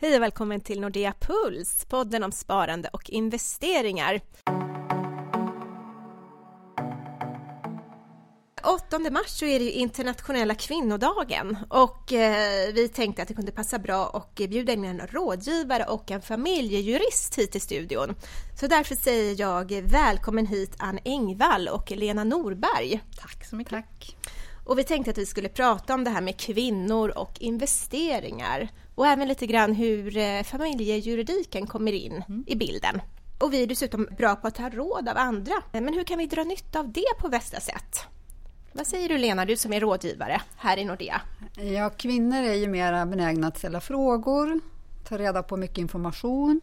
Hej och välkommen till Nordea Puls, podden om sparande och investeringar. 8 mars så är det ju internationella kvinnodagen och eh, vi tänkte att det kunde passa bra och bjuda in en rådgivare och en familjejurist hit till studion. Så därför säger jag välkommen hit Ann Engvall och Lena Norberg. Tack så mycket. Tack. Och vi tänkte att vi skulle prata om det här med kvinnor och investeringar och även lite grann hur eh, familjejuridiken kommer in mm. i bilden. Och vi är dessutom bra på att ta råd av andra. Men hur kan vi dra nytta av det på bästa sätt? Vad säger du Lena, du som är rådgivare här i Nordea? Ja, kvinnor är ju mer benägna att ställa frågor, ta reda på mycket information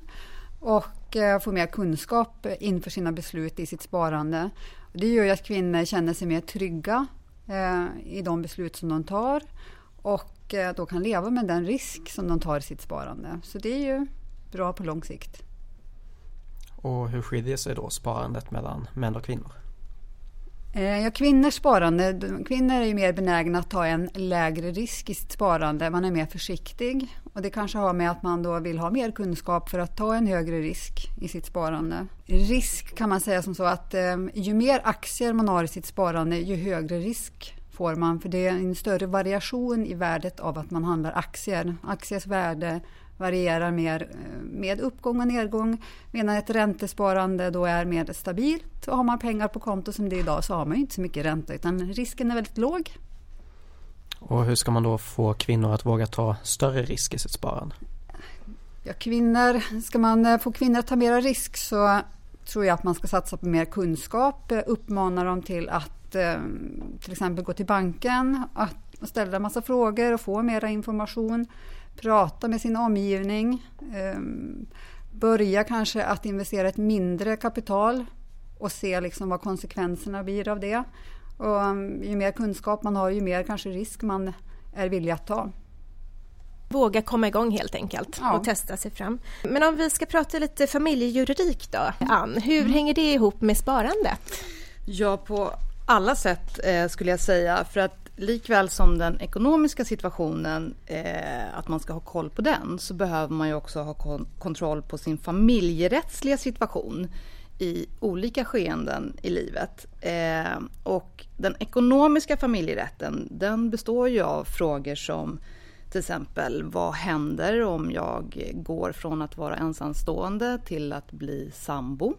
och eh, få mer kunskap inför sina beslut i sitt sparande. Det gör ju att kvinnor känner sig mer trygga eh, i de beslut som de tar och eh, då kan leva med den risk som de tar i sitt sparande. Så det är ju bra på lång sikt. Och hur skiljer sig då sparandet mellan män och kvinnor? Eh, ja, kvinnors sparande, kvinnor är ju mer benägna att ta en lägre risk i sitt sparande. Man är mer försiktig och det kanske har med att man då vill ha mer kunskap för att ta en högre risk i sitt sparande. Risk kan man säga som så att eh, ju mer aktier man har i sitt sparande ju högre risk får man för det är en större variation i värdet av att man handlar aktier. Aktiers värde varierar mer eh, med uppgång och nedgång medan ett räntesparande då är mer stabilt. Och har man pengar på konto som det är idag så har man inte så mycket ränta utan risken är väldigt låg. Och hur ska man då få kvinnor att våga ta större risk i sitt sparande? Ja, kvinnor, ska man eh, få kvinnor att ta mera risk så tror jag att man ska satsa på mer kunskap, eh, uppmana dem till att till exempel gå till banken och ställa en massa frågor och få mera information prata med sin omgivning. Ehm, börja kanske att investera ett mindre kapital och se liksom vad konsekvenserna blir av det. Och ehm, ju mer kunskap man har, ju mer kanske risk man är villig att ta. Våga komma igång helt enkelt ja. och testa sig fram. Men om vi ska prata lite familjejuridik då, Ann. Hur mm. hänger det ihop med sparandet? Ja, på alla sätt eh, skulle jag säga. För att likväl som den ekonomiska situationen, eh, att man ska ha koll på den, så behöver man ju också ha kon kontroll på sin familjerättsliga situation i olika skeenden i livet. Eh, och den ekonomiska familjerätten, den består ju av frågor som till exempel, vad händer om jag går från att vara ensamstående till att bli sambo?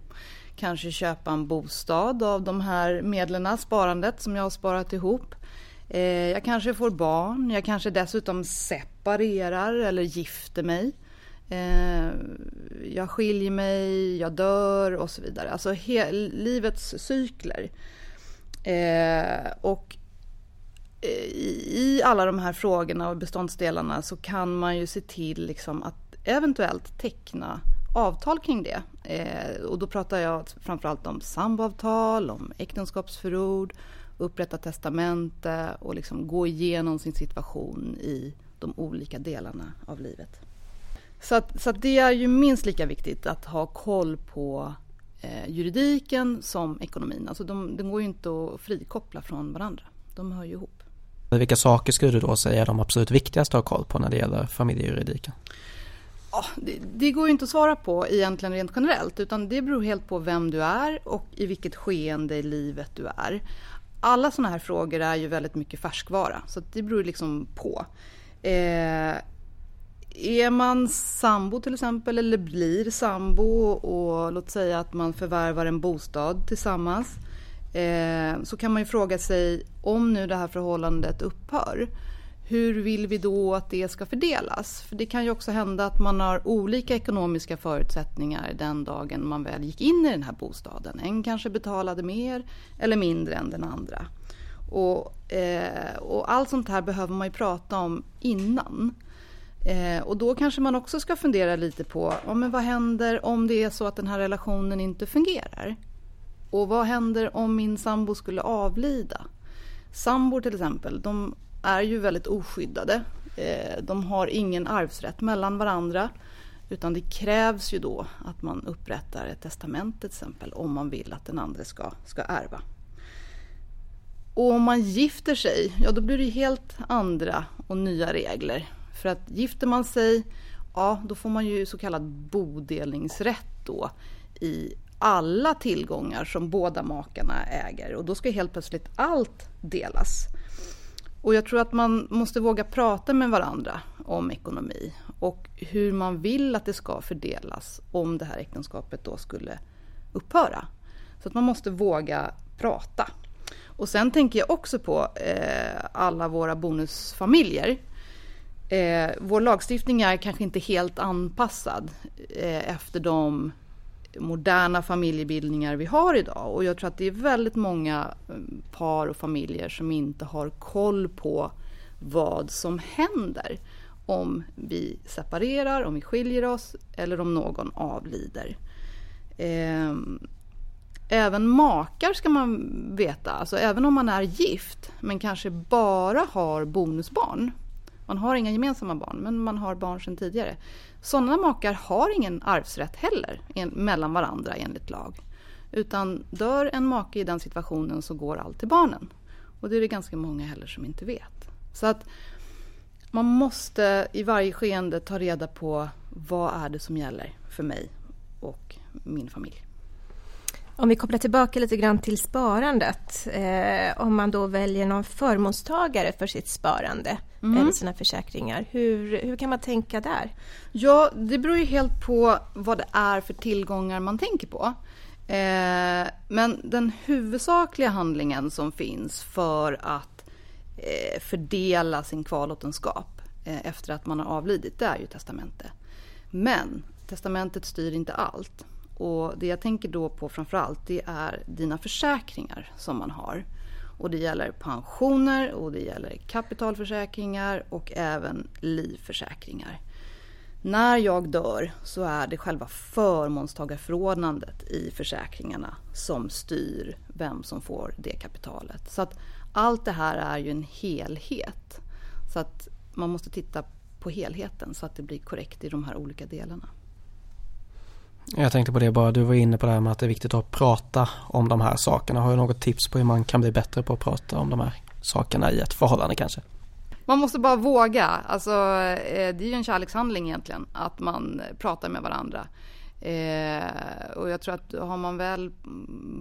Kanske köpa en bostad av de här medlen, sparandet som jag har sparat ihop. Eh, jag kanske får barn, jag kanske dessutom separerar eller gifter mig. Eh, jag skiljer mig, jag dör och så vidare. Alltså livets cykler. Eh, och Eh, i alla de här frågorna och beståndsdelarna så kan man ju se till liksom att eventuellt teckna avtal kring det. Eh, och då pratar jag framförallt om samboavtal, om äktenskapsförord upprätta testamente och liksom gå igenom sin situation i de olika delarna av livet. Så, att, så att det är ju minst lika viktigt att ha koll på eh, juridiken som ekonomin. Alltså de, de går ju inte att frikoppla från varandra. De hör ju ihop. Vilka saker skulle du då säga är de absolut viktigaste att ha koll på när det gäller familjejuridiken? Ja, det, det, går ju inte att svara på egentligen rent generellt utan det beror helt på vem du är och i vilket skeende i livet du är alla sådana här frågor är ju väldigt mycket färskvara, så det beror liksom på. Eh, är man sambo till exempel, eller blir sambo och låt säga att man förvärvar en bostad tillsammans, eh, så kan man ju fråga sig om nu det här förhållandet upphör, hur vill vi då att det ska fördelas? För det kan ju också hända att man har olika ekonomiska förutsättningar den dagen man väl gick in i den här bostaden. En kanske betalade mer eller mindre än den andra. Och, eh, och allt sånt här behöver man ju prata om innan. Eh, och då kanske man också ska fundera lite på ja, men vad händer om det är så att den här relationen inte fungerar? Och vad händer om min sambo skulle avlida? Sambor till exempel, de är ju väldigt oskyddade. Eh, de har ingen arvsrätt mellan varandra. Utan det krävs ju då att man upprättar ett testamente till exempel om man vill att den andra ska, ska ärva. Och om man gifter sig, ja då blir det helt andra och nya regler. För att gifter man sig ja då får man ju så kallad bodelningsrätt då i alla tillgångar som båda makarna äger och då ska helt plötsligt allt delas. Och jag tror att man måste våga prata med varandra om ekonomi och hur man vill att det ska fördelas om det här äktenskapet då skulle upphöra. Så att man måste våga prata. Och sen tänker jag också på eh, alla våra bonusfamiljer. Eh, vår lagstiftning är kanske inte helt anpassad eh, efter de moderna familjebildningar vi har idag. Och jag tror att det är väldigt många eh, par och familjer som inte har koll på vad som händer om vi separerar, om vi skiljer oss eller om någon avlider. Ehm, även makar ska man veta, alltså även om man är gift men kanske bara har bonusbarn. Man har inga gemensamma barn men man har barn sedan tidigare. Sådana makar har ingen arvsrätt heller mellan varandra enligt lag. Utan dör en make i den situationen så går allt till barnen. Och det är det ganska många heller som inte vet. Så att man måste i varje skeende ta reda på vad är det som gäller för mig och min familj. Om vi kopplar tillbaka lite grann till sparandet. Eh, om man då väljer någon förmånstagare för sitt sparande mm. eller sina försäkringar. Hur, hur kan man tänka där? Ja, det beror ju helt på vad det är för tillgångar man tänker på. Eh, men den huvudsakliga handlingen som finns för att eh, fördela sin kvarlåtenskap eh, efter att man har avlidit, det är ju testamente. Men testamentet styr inte allt. Och det jag tänker då på framförallt det är dina försäkringar som man har. Och det gäller pensioner och det gäller kapitalförsäkringar och även livförsäkringar. När jag dör så är det själva förmånstagarförordnandet i försäkringarna som styr vem som får det kapitalet. Så att allt det här är ju en helhet. Så att man måste titta på helheten så att det blir korrekt i de här olika delarna. Jag tänkte på det bara, du var inne på det här med att det är viktigt att prata om de här sakerna. Har du något tips på hur man kan bli bättre på att prata om de här sakerna i ett förhållande kanske? Man måste bara våga. Alltså, eh, det är ju en kärlekshandling egentligen, att man pratar med varandra. Eh, och jag tror att har man väl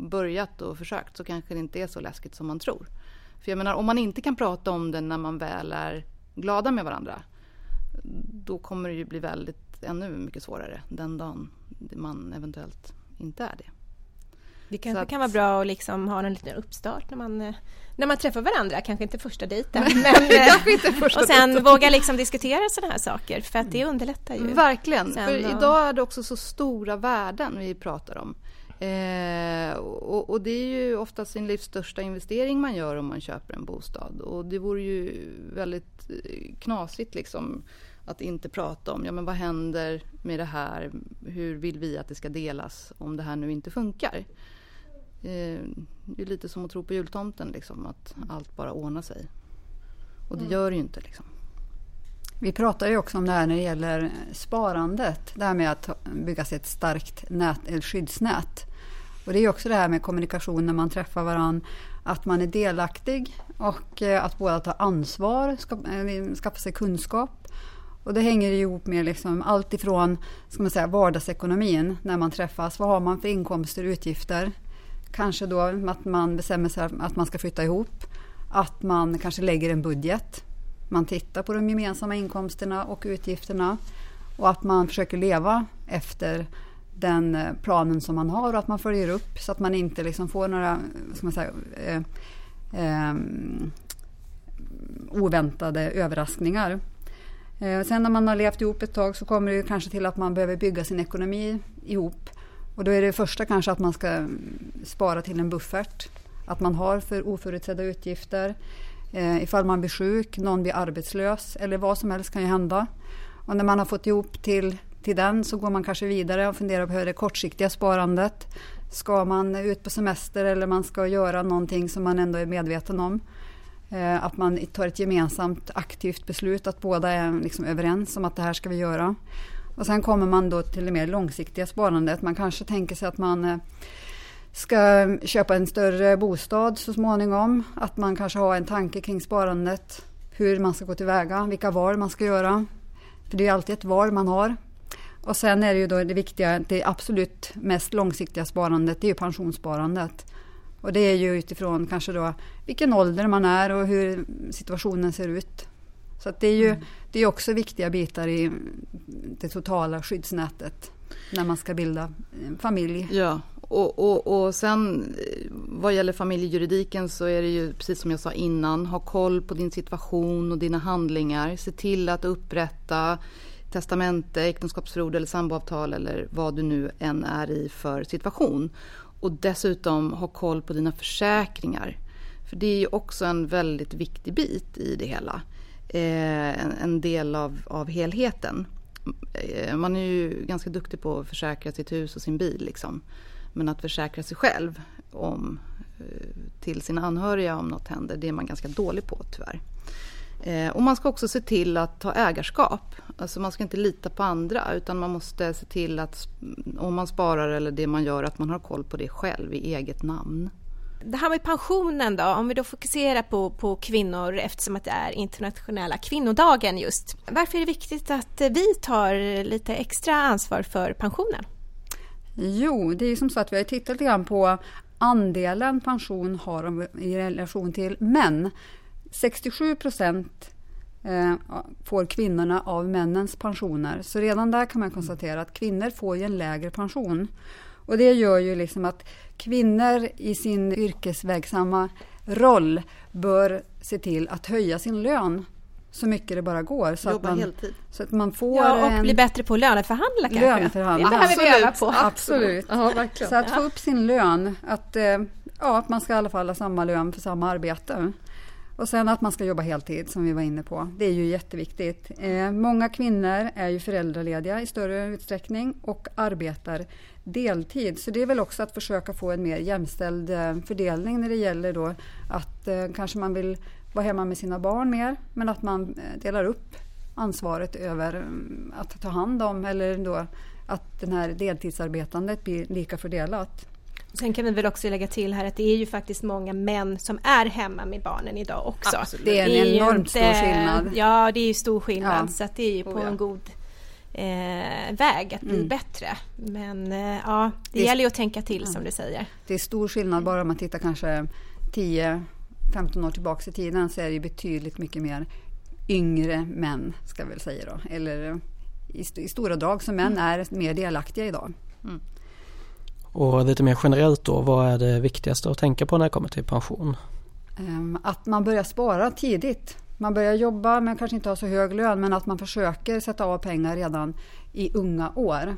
börjat och försökt så kanske det inte är så läskigt som man tror. För jag menar, om man inte kan prata om det när man väl är glada med varandra, då kommer det ju bli väldigt ännu mycket svårare den dagen man eventuellt inte är det. Det kanske att, kan vara bra att liksom ha en liten uppstart när man, eh, när man träffar varandra, kanske inte första dejten. Men, eh, inte första och sen dejten. våga liksom diskutera sådana här saker för att det mm. underlättar ju. Verkligen, sen för då... idag är det också så stora värden vi pratar om. Eh, och, och, det är ju ofta sin livs största investering man gör om man köper en bostad. Och det vore ju väldigt eh, knasigt liksom att inte prata om ja, men vad händer med det här. Hur vill vi att det ska delas om det här nu inte funkar? Eh, det är lite som att tro på jultomten, liksom, att allt bara ordnar sig. Och det mm. gör det ju inte. Liksom. Vi pratar ju också om det här när det gäller sparandet. Det här med att bygga sig ett starkt nät, eller skyddsnät. Och det är också det här med kommunikation när man träffar varandra. Att man är delaktig och eh, att båda tar ansvar, eh, skaffa sig kunskap och det hänger ihop med liksom allt ifrån ska man säga, vardagsekonomin när man träffas. Vad har man för inkomster och utgifter? Kanske då att man bestämmer sig att man ska flytta ihop. Att man kanske lägger en budget. Man tittar på de gemensamma inkomsterna och utgifterna. Och att man försöker leva efter den eh, planen som man har och att man följer upp så att man inte liksom får några ska man säga, eh, eh, oväntade överraskningar. Eh, sen när man har levt ihop ett tag så kommer det kanske till att man behöver bygga sin ekonomi ihop. Och då är det första kanske att man ska mm, spara till en buffert. Att man har för oförutsedda utgifter. Eh, ifall man blir sjuk, någon blir arbetslös eller vad som helst kan ju hända. Och när man har fått ihop till, till den så går man kanske vidare och funderar på hur det kortsiktiga sparandet. Ska man ut på semester eller man ska göra någonting som man ändå är medveten om. Eh, att man tar ett gemensamt aktivt beslut, att båda är liksom överens om att det här ska vi göra. Och sen kommer man då till det mer långsiktiga sparandet. Man kanske tänker sig att man eh, ska köpa en större bostad så småningom. Att man kanske har en tanke kring sparandet. Hur man ska gå tillväga, vilka val man ska göra. För det är alltid ett val man har. Och sen är det ju då det viktiga, det absolut mest långsiktiga sparandet, det är ju pensionssparandet. Och det är ju utifrån kanske då vilken ålder man är och hur situationen ser ut. Så det är ju mm. det är också viktiga bitar i det totala skyddsnätet när man ska bilda familj. Ja, och, och, och sen vad gäller familjejuridiken så är det ju precis som jag sa innan, ha koll på din situation och dina handlingar. Se till att upprätta testamente, äktenskapsförord eller samboavtal eller vad du nu än är i för situation. Och dessutom ha koll på dina försäkringar. För det är ju också en väldigt viktig bit i det hela. Eh, en, en, del av, av helheten. Eh, man är ju ganska duktig på att försäkra sitt hus och sin bil. Liksom. Men att försäkra sig själv om, eh, till sina anhöriga om något händer, det är man ganska dålig på tyvärr. Eh, och man ska också se till att ta ägarskap. Alltså man ska inte lita på andra utan man måste se till att om man sparar eller det man gör att man har koll på det själv i eget namn. Det här med pensionen då, om vi då fokuserar på, på kvinnor eftersom att det är internationella kvinnodagen just. Varför är det viktigt att vi tar lite extra ansvar för pensionen? Jo, det är som så att vi har tittat lite grann på andelen pension har i relation till män. 67 procent eh, får kvinnorna av männens pensioner. Så redan där kan man konstatera att kvinnor får en lägre pension. Och det gör ju liksom att kvinnor i sin yrkesverksamma roll bör se till att höja sin lön så mycket det bara går. Så Jobba att man, heltid. Så att man får ja, och en, bli bättre på att löneförhandla kanske. Löneförhandla. Det behöver vi öva på. Absolut. Ja. Så att få upp sin lön, att, eh, ja, att man ska i alla fall ha samma lön för samma arbete. Och sen att man ska jobba heltid som vi var inne på. Det är ju jätteviktigt. Eh, många kvinnor är ju föräldralediga i större utsträckning och arbetar deltid. Så det är väl också att försöka få en mer jämställd eh, fördelning när det gäller då att eh, kanske man vill vara hemma med sina barn mer men att man eh, delar upp ansvaret över mm, att ta hand om eller då att det här deltidsarbetandet blir lika fördelat. Sen kan vi väl också lägga till här att det är ju faktiskt många män som är hemma med barnen idag också. Absolut. Det är en det är enormt inte, stor skillnad. Ja, det är ju stor skillnad ja. så att det är ju på oh, ja. en god eh, väg att bli mm. bättre. Men eh, ja, det, det gäller ju att tänka till ja. som du säger. Det är stor skillnad bara om man tittar kanske 10-15 år tillbaka i tiden så är det betydligt mycket mer yngre män, ska vi väl säga då. Eller i, i stora drag, så män mm. är mer delaktiga idag. Mm. Och lite mer generellt då, vad är det viktigaste att tänka på när det kommer till pension? Ehm, att man börjar spara tidigt. Man börjar jobba men kanske inte har så hög lön men att man försöker sätta av pengar redan i unga år.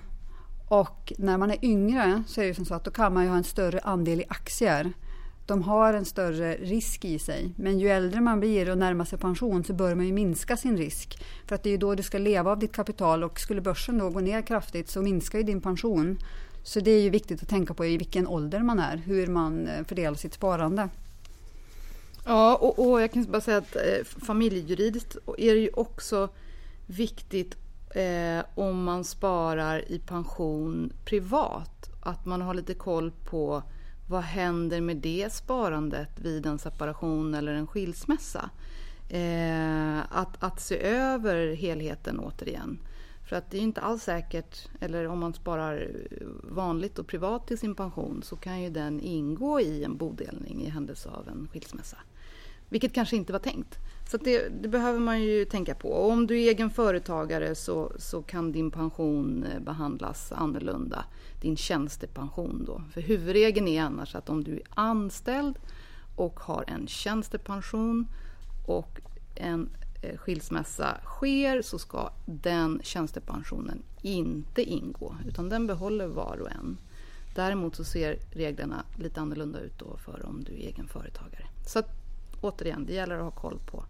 Och när man är yngre så är det som så att då kan man ju ha en större andel i aktier. De har en större risk i sig. Men ju äldre man blir och närmar sig pension så bör man ju minska sin risk. För att det är ju då du ska leva av ditt kapital och skulle börsen då gå ner kraftigt så minskar ju din pension. Så det är ju viktigt att tänka på i vilken ålder man är, hur man eh, fördelar sitt sparande. Ja, och, och jag kan bara säga att eh, familjejuridiskt är det ju också viktigt eh, om man sparar i pension privat. Att man har lite koll på vad händer med det sparandet vid en separation eller en skilsmässa. Eh, att, att se över helheten återigen. För att det är inte alls säkert, eller om man sparar vanligt och privat till sin pension så kan ju den ingå i en bodelning i händelse av en skilsmässa. Vilket kanske inte var tänkt. Så det, det, behöver man ju tänka på. Och om du är egen företagare så, så kan din pension behandlas annorlunda. Din tjänstepension då. För huvudregeln är annars att om du är anställd och har en tjänstepension och en skilsmässa sker så ska den tjänstepensionen inte ingå utan den behåller var och en. Däremot så ser reglerna lite annorlunda ut då för om du är egen företagare. Så att, återigen, det gäller att ha koll på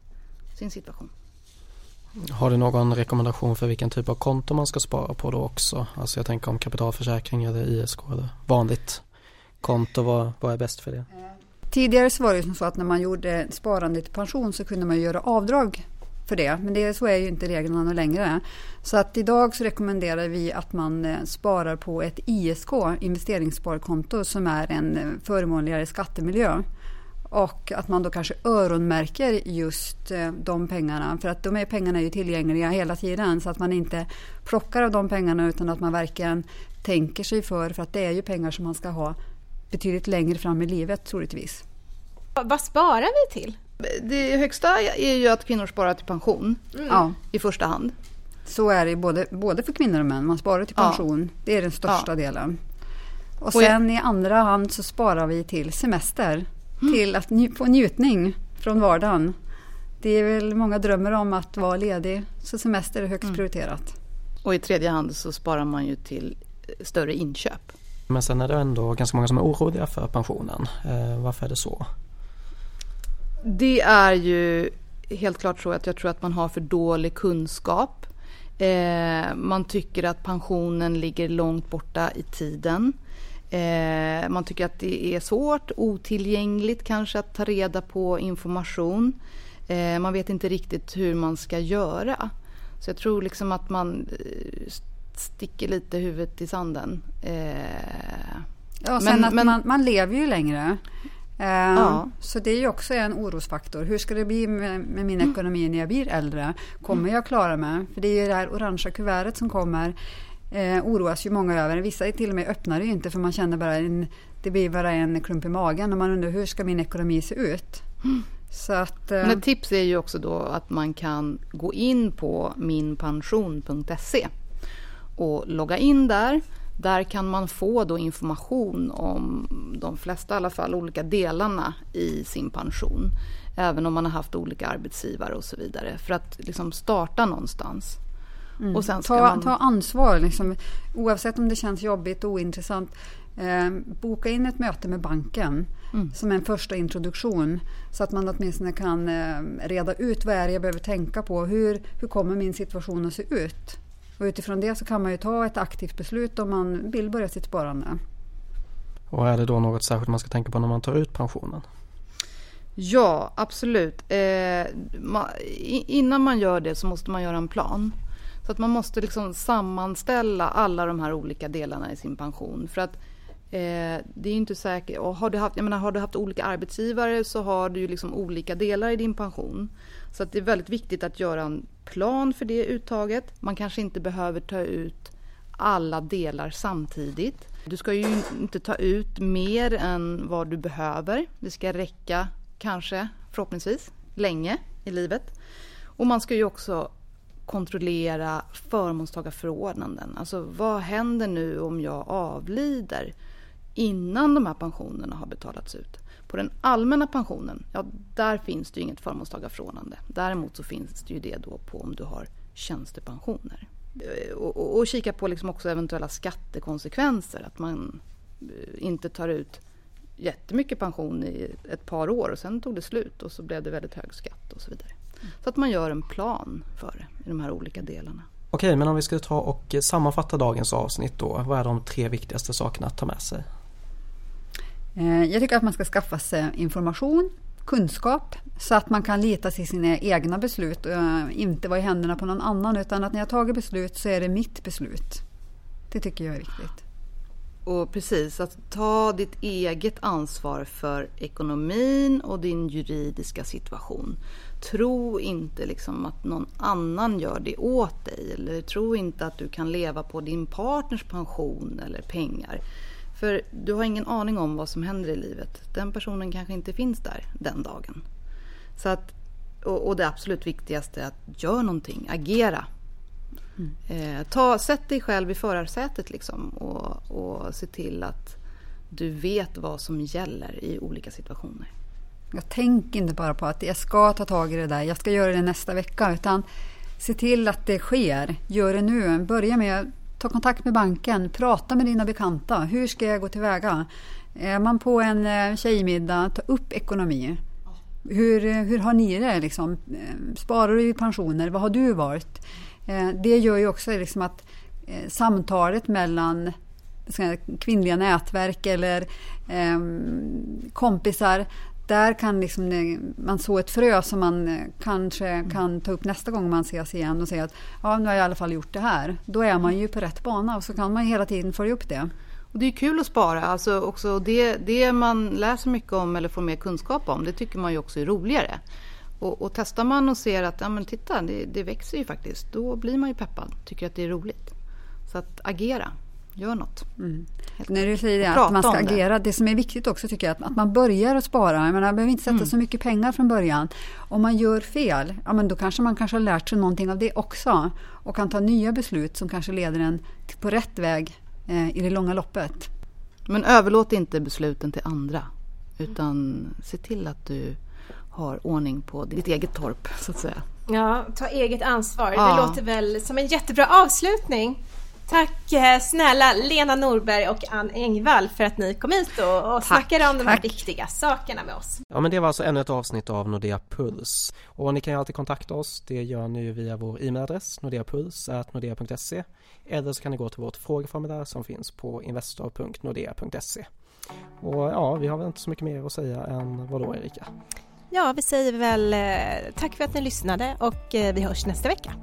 sin situation. Har du någon rekommendation för vilken typ av konto man ska spara på då också? Alltså jag tänker om kapitalförsäkring eller ISK eller vanligt konto, vad, vad är bäst för det? Tidigare så var det så att när man gjorde sparande till pension så kunde man göra avdrag för det. Men det, så är ju inte reglerna längre. Så att idag så rekommenderar vi att man eh, sparar på ett ISK, investeringssparkonto, som är en eh, förmånligare skattemiljö. Och att man då kanske öronmärker just eh, de pengarna. För att de här pengarna är ju tillgängliga hela tiden. Så att man inte plockar av de pengarna utan att man verkligen tänker sig för. För att det är ju pengar som man ska ha betydligt längre fram i livet troligtvis. Vad sparar vi till? Det högsta är ju att kvinnor sparar till pension Mm. Ja, i första hand. så är det både, både för kvinnor och män. Man sparar till Ja. pension. Det är den största Ja. delen. Och Och sen i andra hand så sparar vi till semester. Mm. Till att nj- få njutning från vardagen. Det är väl många drömmer om att vara ledig. Så semester är högst Mm. prioriterat. Och i tredje hand så sparar man ju till eh, större inköp. Men sen är det ändå ganska många som är oroliga för pensionen. Eh, varför är det så? Det är ju helt klart så att jag tror att man har för dålig kunskap. Eh, man tycker att pensionen ligger långt borta i tiden. Eh, man tycker att det är svårt, otillgängligt kanske att ta reda på information. Eh, man vet inte riktigt hur man ska göra. Så jag tror liksom att man eh, sticker lite huvudet i sanden. Eh, Ja, sen Men- att men- man, man lever ju längre. Eh, Ja. Så det är ju också en orosfaktor. Hur ska det bli med, med min ekonomi när jag blir äldre? Kommer jag klara mig? För det är ju det här orangea kuvertet som kommer. Eh, oroas ju många över. Vissa till och med öppnar det ju inte för man känner bara en, det blir bara en klump i magen och man undrar hur ska min ekonomi se ut? Så att, eh, Men ett tips är ju också då att man kan gå in på minpension.se och logga in där. Där kan man få då information om de flesta i alla fall olika delarna i sin pension. Även om man har haft olika arbetsgivare och så vidare. För att liksom starta någonstans. Och sen Mm. ta, man... ta ansvar, liksom, oavsett om det känns jobbigt och ointressant. Eh, boka in ett möte med banken Mm. som en första introduktion. Så att man åtminstone kan eh, reda ut vad är det jag behöver tänka på. Hur, hur kommer min situation att se ut? Och utifrån det så kan man ju ta ett aktivt beslut om man vill börja sitt sparande. Och är det då något särskilt man ska tänka på när man tar ut pensionen? Ja, absolut. Eh, ma, i, innan man gör det så måste man göra en plan. Så att man måste liksom sammanställa alla de här olika delarna i sin pension. För att eh, det är inte säkert. Och har, du haft, jag menar, har du haft olika arbetsgivare så har du ju liksom olika delar i din pension. Så att det är väldigt viktigt att göra en plan för det uttaget. Man kanske inte behöver ta ut alla delar samtidigt. Du ska ju inte ta ut mer än vad du behöver. Det ska räcka kanske, förhoppningsvis, länge i livet. Och man ska ju också kontrollera förmånstagarförordnanden. Alltså vad händer nu om jag avlider innan de här pensionerna har betalats ut? På den allmänna pensionen, ja där finns det ju inget förmånstagarförordnande. Däremot så finns det ju det då på om du har tjänstepensioner. Eh, och, och, och kika på liksom också eventuella skattekonsekvenser. Att man eh, inte tar ut jättemycket pension i ett par år och sen tog det slut och så blev det väldigt hög skatt och så vidare. Så att man gör en plan för det i de här olika delarna. Okej, men om vi ska ta och sammanfatta dagens avsnitt då. Vad är de tre viktigaste sakerna att ta med sig? Eh, jag tycker att man ska skaffa sig information, kunskap så att man kan lita till sina egna beslut och eh, inte vara i händerna på någon annan utan att när jag tagit beslut så är det mitt beslut. Det tycker jag är viktigt. Och precis, att ta ditt eget ansvar för ekonomin och din juridiska situation. Tro inte liksom att någon annan gör det åt dig eller tro inte att du kan leva på din partners pension eller pengar. För du har ingen aning om vad som händer i livet. Den personen kanske inte finns där den dagen. Så att, och, och det absolut viktigaste är att gör någonting, agera. Eh, ta, sätt dig själv i förarsätet liksom och, och se till att du vet vad som gäller i olika situationer. Jag tänker inte bara på att jag ska ta tag i det där, jag ska göra det nästa vecka utan se till att det sker. Gör det nu. Börja med ta kontakt med banken, prata med dina bekanta. Hur ska jag gå tillväga? Är man på en eh, tjejmiddag, ta upp ekonomi. Hur, hur har ni det? Liksom? Eh, sparar du i pensioner? Vad har du valt? Eh, det gör ju också liksom att samtalet mellan kvinnliga nätverk eller ehm, kompisar där kan liksom, man så ett frö som man eh, kanske kan ta upp nästa gång man ses igen och säga att ja, nu har jag i alla fall gjort det här. Då är man ju på rätt bana och så kan man hela tiden följa upp det. Och det är kul att spara. Alltså också det, det man läser mycket om eller får mer kunskap om, det tycker man ju också är roligare. Och, och testar man och ser att ja, men titta, det, det växer ju faktiskt, då blir man ju peppad. Tycker att det är roligt. Så att agera, gör något. Mm. När du säger det, att man ska agera, det. det som är viktigt också tycker jag, att, att man börjar att spara. Man behöver inte sätta mm. så mycket pengar från början. Om man gör fel, ja, men då kanske man kanske har lärt sig någonting av det också. Och kan ta nya beslut som kanske leder en på rätt väg eh, i det långa loppet. Men överlåt inte besluten till andra. Utan se till att du har ordning på ditt eget torp, så att säga. Ja, ta eget ansvar. Ja. Det låter väl som en jättebra avslutning. Tack eh, snälla Lena Norberg och Ann Engvall för att ni kom hit och, och snackade om de här viktiga sakerna med oss. Ja men det var alltså ännu ett avsnitt av Nordea Puls. Och ni kan ju alltid kontakta oss. Det gör ni via vår e-mailadress nordeapuls.nordea.se eller så kan ni gå till vårt frågeformulär som finns på investor.nordea.se. Och ja, vi har väl inte så mycket mer att säga än vad då Erika? Ja, vi säger väl eh, tack för att ni lyssnade och eh, vi hörs nästa vecka.